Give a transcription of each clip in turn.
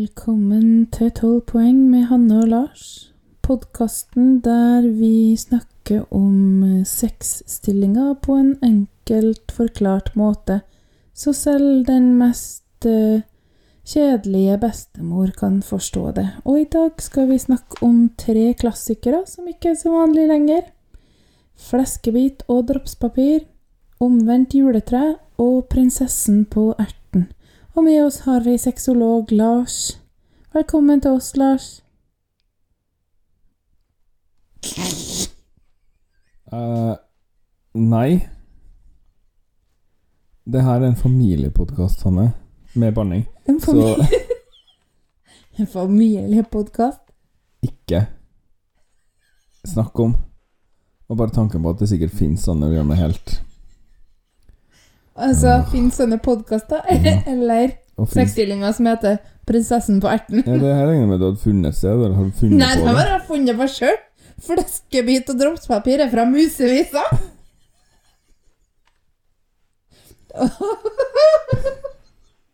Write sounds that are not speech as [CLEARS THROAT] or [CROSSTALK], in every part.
Velkommen til 12 poeng med Hanne og Lars. Podkasten der vi snakker om sexstillinger på en enkelt forklart måte, så selv den mest eh, kjedelige bestemor kan forstå det. Og i dag skal vi snakke om tre klassikere som ikke er så vanlige lenger. Fleskebit og dropspapir, Omvendt juletre og Prinsessen på erten. Og med oss har vi sexolog Lars. Velkommen til oss, Lars. Uh, nei. Det her er en familiepodkast, Hanne. Med banning. En, Så familie... [LAUGHS] en familiepodkast. ikke snakk om. Og bare tanken på at det sikkert finnes sånne, gjør med helt Altså, Åh. finnes sånne podkaster? [LAUGHS] Eller sexstillinger som heter Prinsessen på erten? Ja, det her regner jeg med du hadde funnet et sted. Eller har du funnet Nei, det har jeg funnet på sjøl. Fleskebit og dropspapir er fra Musevisa. [LAUGHS]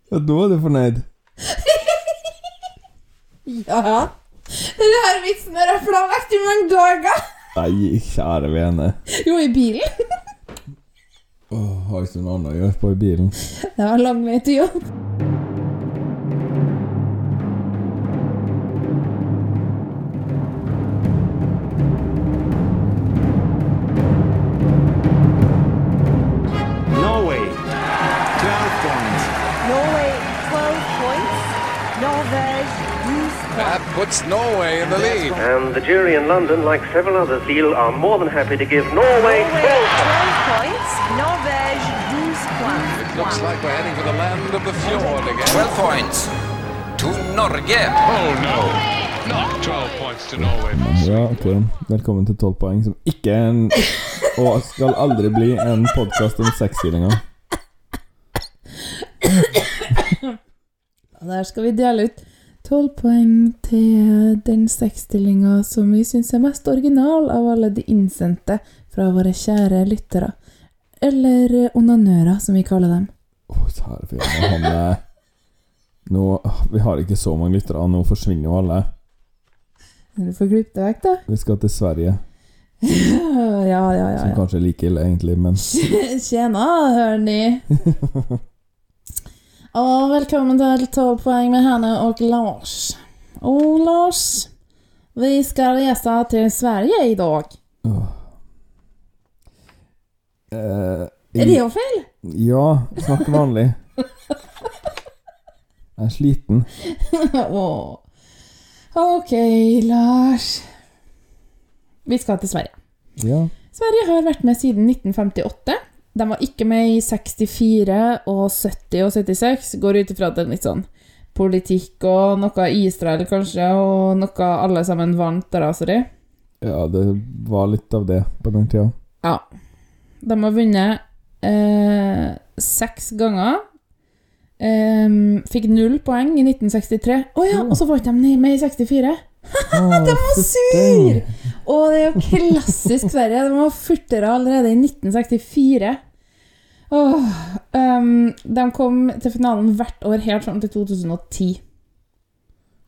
Ja, da er du fornøyd. [LAUGHS] ja. Den her vitsen har jeg planlagt i mange dager. Nei, kjære vene. Jo, i bilen. Åh, har ikke noe annet å gjøre på i bilen. Det var lang vei til jobb. Norway, 12 points. Norway 12 points. Norvège 12 That puts Norway in the lead. And the jury in London, like several others, feel are more than happy to give Norway Norway looks like we're heading for the land of the fjord again. 12 points to Norge. Oh no, not 12 points to Norway. Ja, ok. Velkommen til 12 poeng, som ikke er en Og skal aldri bli en podkast om. Og der skal vi dele ut tolv poeng til den sexstillinga som vi syns er mest original av alle de innsendte fra våre kjære lyttere. Eller eh, onanører, som vi kaller dem. Oh, han Nå Vi har ikke så mange lyttere, nå forsvinner jo alle. Du får klippe det vekk, da. Vi skal til Sverige, [LAUGHS] Ja, ja, ja. som kanskje er like ille, egentlig, men [LAUGHS] Tjena, hørni. Og [LAUGHS] velkommen til 12 poeng med Hanne og Lars. Og Lars, vi skal reise til Sverige i dag. åh. Eh, Er det jo feil? Ja, snakk vanlig. Jeg er sliten. [LAUGHS] oh. Ok, Lars. Vi skal til Sverige. Ja. Sverige har vært med siden 1958. De var ikke med i 64 og 70 og 76. Går ut ifra at det er litt sånn politikk og noe Israel, kanskje, og noe alle sammen vant der, altså. ja, det var litt av det på den tida. Ja. De har vunnet eh, seks ganger. Em, fikk null poeng i 1963. Å ja, og så ikke de med i 64. [LAUGHS] de var sur! Og det er jo klassisk Sverige. De var furtere allerede i 1964. Oh, um, de kom til finalen hvert år helt fram til 2010.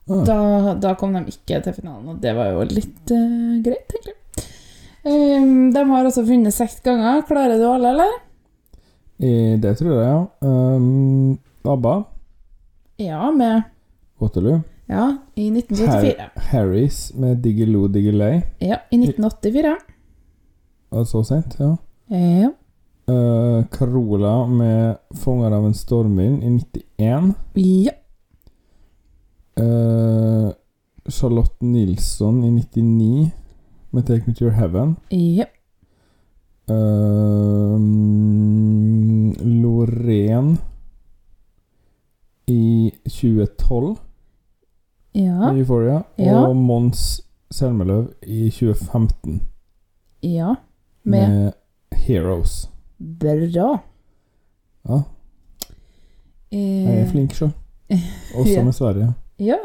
Ah. Da, da kom de ikke til finalen, og det var jo litt uh, greit, egentlig. Em, de har også vunnet seks ganger. Klarer du alle, eller? I, det tror jeg, ja. Um, ABBA, Ja, med Waterloo. Ja, i 1974. Har Harris med Diggiloo Diggiley. Ja, i 1984. I så sent? Ja. Ja. Uh, Carola med 'Fanger av en stormvind' i 91. ja. Uh, Charlotte Nilsson i 99 med 'Take Me To Your Heaven'. Ja. Um, Loreen i 2012 Ja. i Euphoria. Ja. Og Mons Selmeløv i 2015 ja. Med med 'Heroes'. Bra. Ja, jeg er Eh, flink sjøl. Også [LAUGHS] Ja. med Sverige. Ja.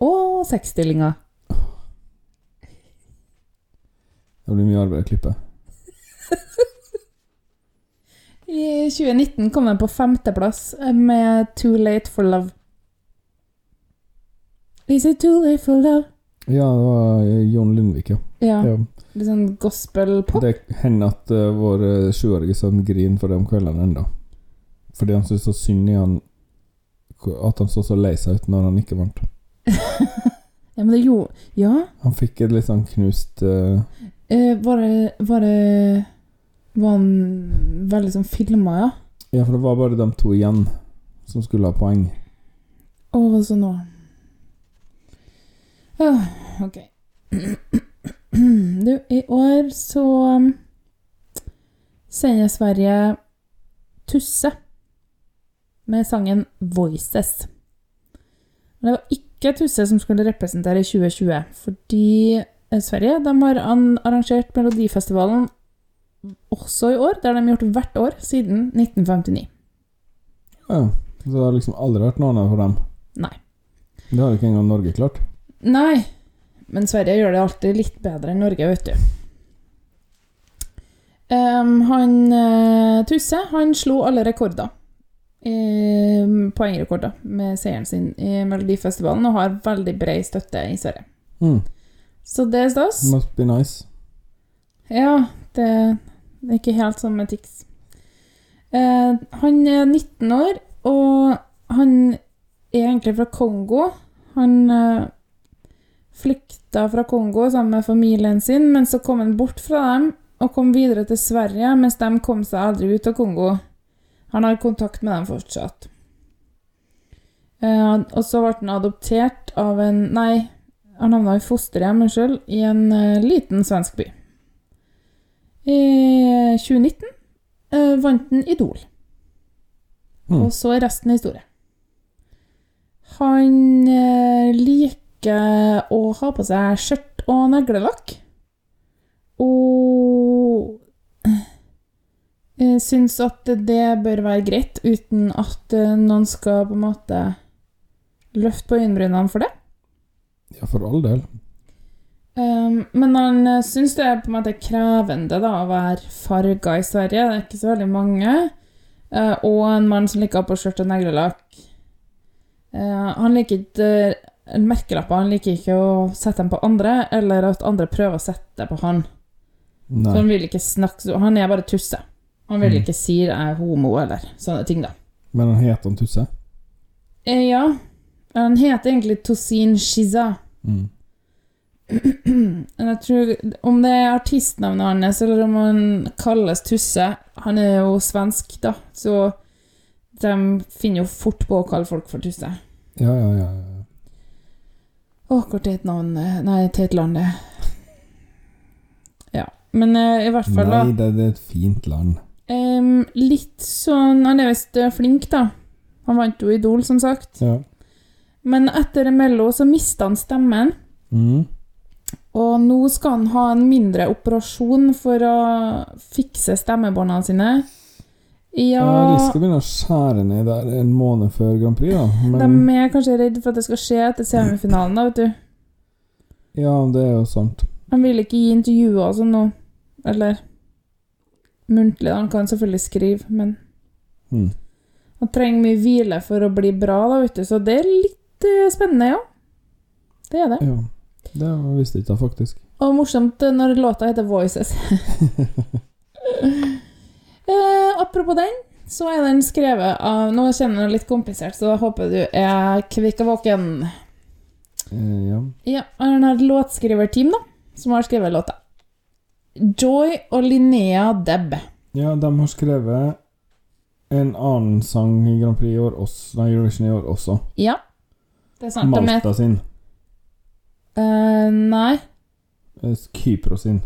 Og sexstillinger. Det blir mye arbeid å klippe. I 2019 kom den på femteplass med Too Late for Love. Is it too late for love? Ja, det var John Lundvik, ja. Ja. ja. Litt sånn gospel-pop. Det hender at uh, vår eh, sjuårige sønn griner for det om kveldene enda. Fordi han syntes så synd i han At han så så lei seg ut når han ikke vant. [LAUGHS] Ja, men det gjorde Ja. Han fikk et litt sånn knust eh, Eh, var det Var det Var han veldig sånn filma, ja? Ja, for det var bare de to igjen som skulle ha poeng. Å, hva så nå? Ah, ok. Du, i år så um, sender Sverige Tusse med sangen 'Voices'. Det var ikke Tusse som skulle representere 2020, fordi Sverige de har arrangert Melodifestivalen også i år. Det har de gjort hvert år siden 1959. Ja, så det har liksom aldri vært noe av for dem. Nei. Det har jo ikke engang Norge klart. Nei, men Sverige gjør det alltid litt bedre enn Norge, vet du. Um, han uh, Tusse han slo alle rekorder. Um, poengrekorder med seieren sin i Melodifestivalen og har veldig bred støtte i Sverige. Mm. Så det er stas. Must be nice. Ja, det, det er ikke helt sånn med Tix. Eh, han er 19 år, og han er egentlig fra Kongo. Han eh, flykta fra Kongo sammen med familien sin, men så kom han bort fra dem og kom videre til Sverige, mens de kom seg aldri ut av Kongo. Han har kontakt med dem fortsatt. Eh, og så ble han adoptert av en Nei, han havna i fosterhjem, selv, i en eh, liten svensk by. I 2019 eh, vant han Idol. Mm. Og så er resten historie. Han eh, liker å ha på seg skjørt og neglelakk. Og eh, syns at det bør være greit, uten at eh, noen skal på en måte løfte på øyenbrynene for det. Ja, for all del. Um, men han uh, syns det er på en måte krevende da, å være farga i Sverige. Det er ikke så veldig mange. Uh, og en mann som liker å ha på skjørt og neglelakk. Uh, han liker ikke uh, merkelapper. Han liker ikke å sette dem på andre, eller at andre prøver å sette det på han. Så han vil ikke snakke Han er bare tusse. Han vil Mm. ikke si jeg er homo, eller sånne ting, da. Men han heter han Tusse? Eh, ja. Han heter egentlig Tosin Shiza. Mm. [CLEARS THROAT] Jeg tror Om det er artistnavnet hans, eller om han kalles Tusse Han er jo svensk, da, så de finner jo fort på å kalle folk for Tusse. Ja, ja, ja. ja. Å, hvor til et navn Nei, til et land, det. Ja. Men eh, i hvert fall, da. Nei, det, det er et fint land. Um, litt sånn Han er visst eh, flink, da. Han vant jo Idol, som sagt. Ja. Men etter Mello så mista han stemmen. Mm. Og nå skal han ha en mindre operasjon for å fikse stemmebåndene sine. Ja, Ja, de skal begynne å skjære ned der en måned før Grand Prix, da. de er kanskje redd for at det skal skje etter semifinalen, da, vet du. ja, det er jo sant. Han vil ikke gi intervjuer og sånn nå. Eller muntlig. Han kan selvfølgelig skrive, men Mm. han trenger mye hvile for å bli bra, da, vet du. Så det er litt eh, spennende, ja. Det er det. Ja. Det visste jeg ikke, faktisk. Og morsomt eh, når låta heter Voices. [LAUGHS] eh, apropos den, så er den skrevet av Nå kjenner jeg det litt komplisert, så da håper du er kvikk og våken. Eh, ja. Ja, han har et låtskriverteam, da, som har skrevet låta. Joy og Linnea Deb. ja, de har skrevet en annen sang i Grand Prix i år også, nei, Eurovision i år også. Ja, det er sant. Malta med... Sin. Uh, Nei. Eh, Kypros sin.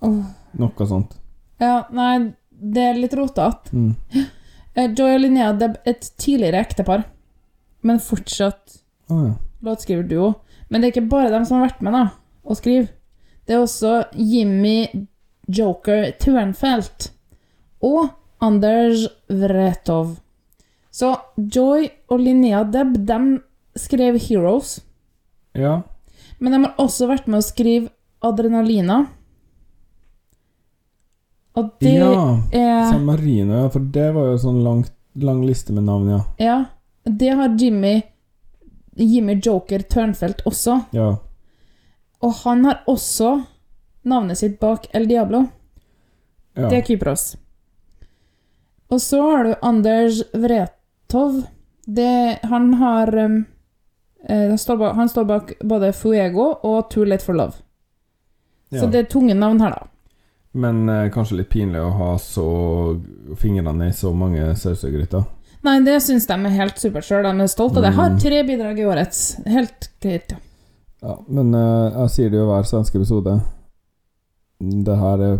Oh. Noe sånt. Ja, nei, det er litt rotete. Mm. [GASPS] Eh, Joy og Linnea det er et tidligere ektepar, men fortsatt oh, ja. låtskriverduo. Men det er ikke bare dem som har vært med da, og skriver. Det er også Jimmy Joker Turnfelt og Anders Vretov. Så Joy og Linnea Deb, de skrev Heroes. ja. Men de har også vært med å skrive Adrenalina. Og det ja. er San Marino, for det var jo sånn lang, lang liste med navn, ja. Ja, det har Jimmy Jimmy Joker Tørnfelt også. Ja. Og han har også navnet sitt bak El Diablo. ja. Det er Kypros. Og så har du Anders Vretov. Det, han har um, han, står bak, han står bak både Fuego og Too Late for Love. ja. Så det er tunge navn her, da. Men eh, kanskje litt pinlig å ha så fingrene i så mange sausegryter. Nei, det syns de er helt supert sjøl. De er stolte av det. Har Mm. tre bidrag i årets. Helt greit, ja. Ja, men eh, jeg sier det jo hver svenske episode. Det her er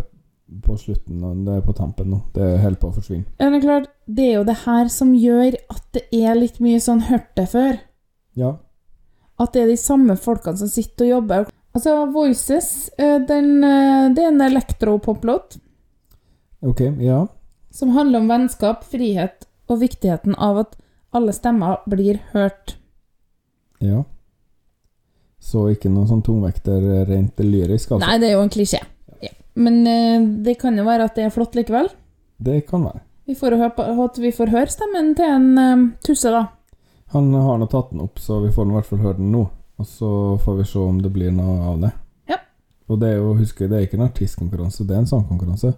på slutten, og det er på tampen nå. Det er helt på å forsvinne. Ja, Det er klart, det er jo det her som gjør at det er litt mye sånn hørt det før. Ja. At det er de samme folkene som sitter og jobber. Altså, Voices, eh, den, eh, det er en elektropoplåt Ok, ja. som handler om vennskap, frihet og viktigheten av at alle stemmer blir hørt. Ja. Så ikke noe sånn tungvekter rent lyrisk, altså. Nei, det er jo en klisjé. Ja. Men eh, det kan jo være at det er flott likevel. Det kan være. Vi får høre, vi får høre stemmen til en eh, tusse, da. Han har nå tatt den opp, så vi får i hvert fall høre den nå. Og så får vi se om det blir noe av det. Ja. Og det er jo, husk, det er ikke en artistkonkurranse, det er en sangkonkurranse.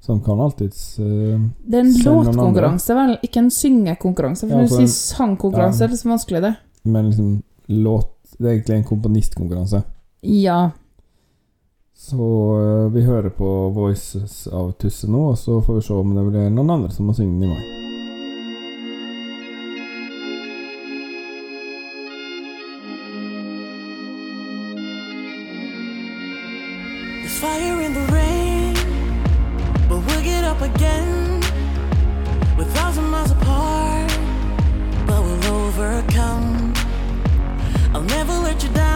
Så han kan alltids uh, Det er en låtkonkurranse, vel? Ikke en syngekonkurranse. For Ja, å for si en- sangkonkurranse ja. er det så vanskelig, det. Men liksom låt Det er egentlig en komponistkonkurranse. Ja. Så uh, vi hører på Voices av Tusse nå, og så får vi se om det blir noen andre som må synge den i mai. In the rain, but we'll get up again. We're thousand miles apart, but we'll overcome. I'll never let you down.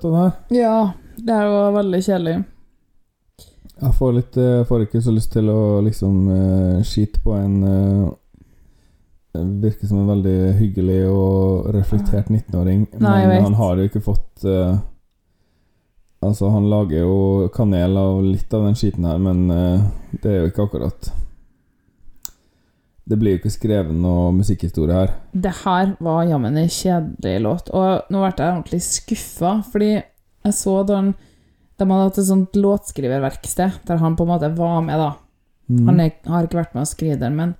Ble du det her? Ja, det her var veldig kjedelig. Jeg får, litt, jeg får ikke så lyst til å liksom uh, skite på en uh, Virker som en veldig hyggelig og reflektert 19-åring. Nei, jeg Men han har jo ikke fått uh, Altså, han lager jo kanel av litt av den skiten her, men uh, det er jo ikke akkurat Det blir jo ikke skrevet noe musikkhistorie her. Det her var jammen en kjedelig låt, og nå ble jeg ordentlig skuffa, fordi jeg så da han De hadde hatt et sånt låtskriververksted der han på en måte var med, da. Mm. Han er, har ikke vært med å skrive den, men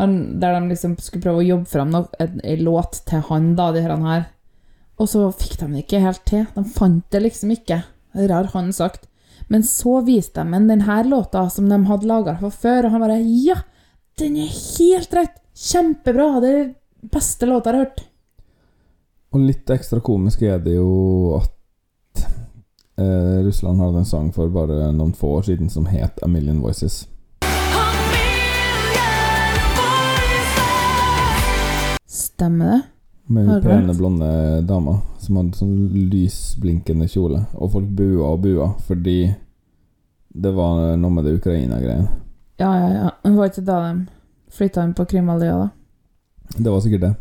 han, der de liksom skulle prøve å jobbe fram ei låt til han, da, de her. her. Og så fikk de det ikke helt til. De fant det liksom ikke. Det har han sagt. Men så viste de ham denne låta som de hadde laga fra før, og han bare Ja, den er helt rett! Kjempebra! Det er den beste låta jeg har hørt. Og litt ekstra komisk er det jo at eh, Russland hadde en sang for bare noen få år siden som het A Million Voices. Stemmer det? Med hun pene, blonde dama som hadde sånn lysblinkende kjole. Og folk bua og bua fordi det var noe med det Ukraina-greien. Ja, ja, ja. Det var ikke da de flytta inn på Krimhalvøya, da. Det var sikkert det.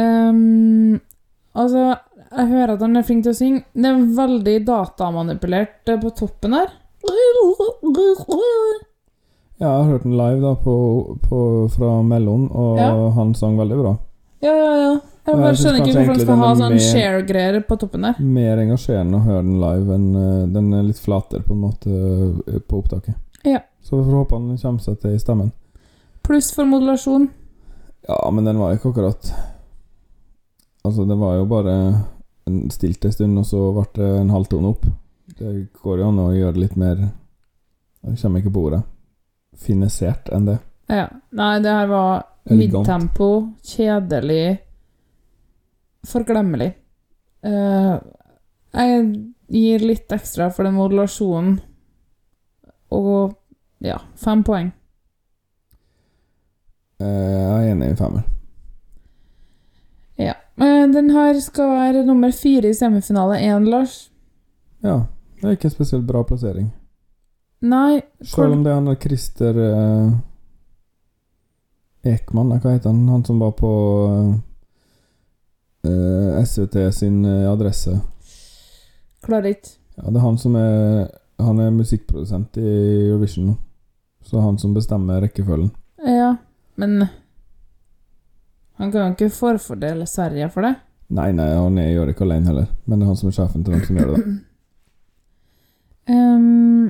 Um, altså, jeg hører at han er flink til å synge. Det er veldig datamanipulert eh, på toppen her. Ja, jeg har hørt den live da på, på, fra Mellon, og Ja. han sang veldig bra. Ja, ja, ja. Jeg bare jeg skjønner ikke hvorfor han skal ha sånn share-greier på toppen der. Mer engasjerende å høre den live enn eh, Den er litt flatere på en måte eh, på opptaket. Ja. Så vi får håpe han kommer seg til i stemmen. Pluss for modulasjon. Ja, men den var ikke akkurat Altså, det var jo bare en stilt en stund, og så ble det en halvtone opp. Det går jo an å gjøre det litt mer Jeg kommer ikke på ordet. Finisert enn det. Ja. Nei, det her var midtempo, kjedelig, forglemmelig. Uh, jeg gir litt ekstra for den modulasjonen, og ja, fem poeng. Uh, Jeg er enig i femmer. Ja. Eh, Den her skal være nummer fire i semifinale én, Lars. Ja. Det er ikke en spesielt bra plassering. Nei, Selv om det er han Christer eh, Ekman, hva heter han? Han som var på eh, SVT sin eh, adresse. klarer ikke. Ja, det er han som er Han er musikkprodusent i Eurovision nå. Så han som bestemmer rekkefølgen. Ja, men han kan jo ikke forfordele Sverige for det. Nei, nei, han er, gjør det ikke alene heller. Men det er han som er sjefen til dem som gjør det. [CLEARS THROAT] Ehm,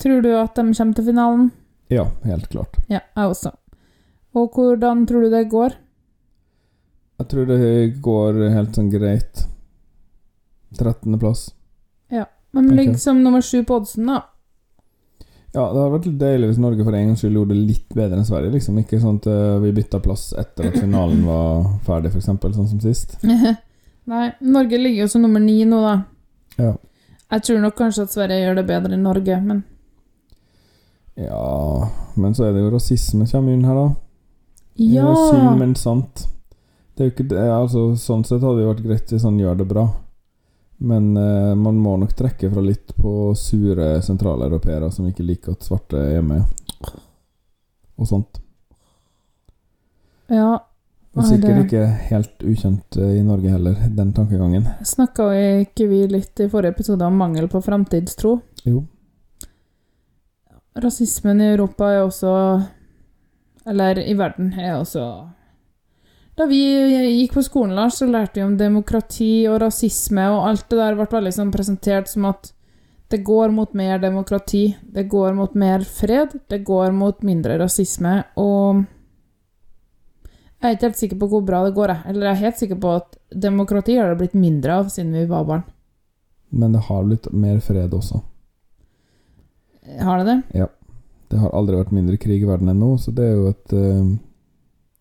tror du at de kommer til finalen? Ja, helt klart. Ja, jeg også. Og hvordan tror du det går? Jeg tror det går helt sånn greit. 13.-plass. Ok. ligger som nummer sju på oddsen, da. Ja, det hadde vært deilig hvis Norge for en gangs skyld gjorde det litt bedre enn Sverige. liksom Ikke sånn at eh, vi bytta plass etter at finalen var ferdig, f.eks., sånn som sist. [LAUGHS] Nei, Norge ligger jo som nummer ni nå, da. Ja. Jeg tror nok kanskje at Sverige gjør det bedre enn Norge, men Ja Men så er det jo rasisme som kommer inn her, da. Ja. Det er jo synd, men sant. Det er jo ikke det, altså Sånn sett hadde det jo vært greit hvis han gjør det bra. Men eh, man må nok trekke fra litt på sure sentraleuropeere som ikke liker at svarte er med. Og sånt. Ja, Og sikkert ikke helt ukjent eh, i Norge heller, den tankegangen. snakka ikke vi litt i forrige episode om mangel på framtidstro? Jo. Rasismen i Europa er også Eller i verden er også Da vi gikk på skolen, Lars, så lærte vi om demokrati og rasisme, og alt det der ble veldig sånn presentert som at det går mot mer demokrati, det går mot mer fred, det går mot mindre rasisme, og jeg er ikke helt sikker på hvor bra det går, jeg. Eller jeg er helt sikker på at demokrati har det blitt mindre av siden vi var barn. Men det har blitt mer fred også. Har det det? Ja. Det har aldri vært mindre krig i verden enn nå, så det er jo et, eh,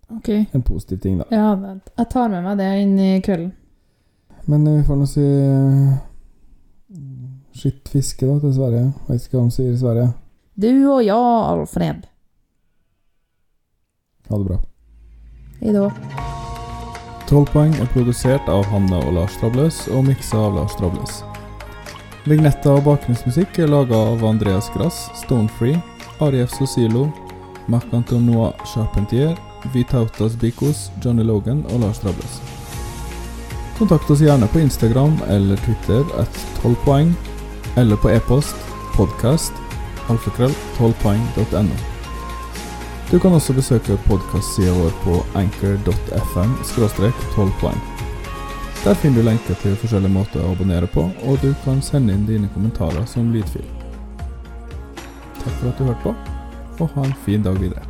Ok. en positiv ting, da. Ja, vent. jeg tar med meg det inn i kvelden. Men vi får nå si uh, skitt fiske da til Sverige. Vet ikke hva de sier i Sverige. Du og jeg, Alfred. Ha det bra. Hei da. 12 poeng er produsert av Hanne og Lars Trabløs og miksa av Lars Trabløs. Vignetta og bakgrunnsmusikk er laga av Andreas Grass, Stonefree, Arief Sosilo, Marc-Antonois Charpentier, Vitautas Bikos, Johnny Logan og Lars Drables. Kontakt oss gjerne på Instagram eller Twitter at 12 poeng, eller på e-post podkast alfakrøll 12poeng.no. Du kan også besøke podkastsida vår på anchor.fm 12 poeng. Der finner du lenker til forskjellige måter å abonnere på, og du kan sende inn dine kommentarer som lydfil. Takk for at du hørte på, og ha en fin dag videre.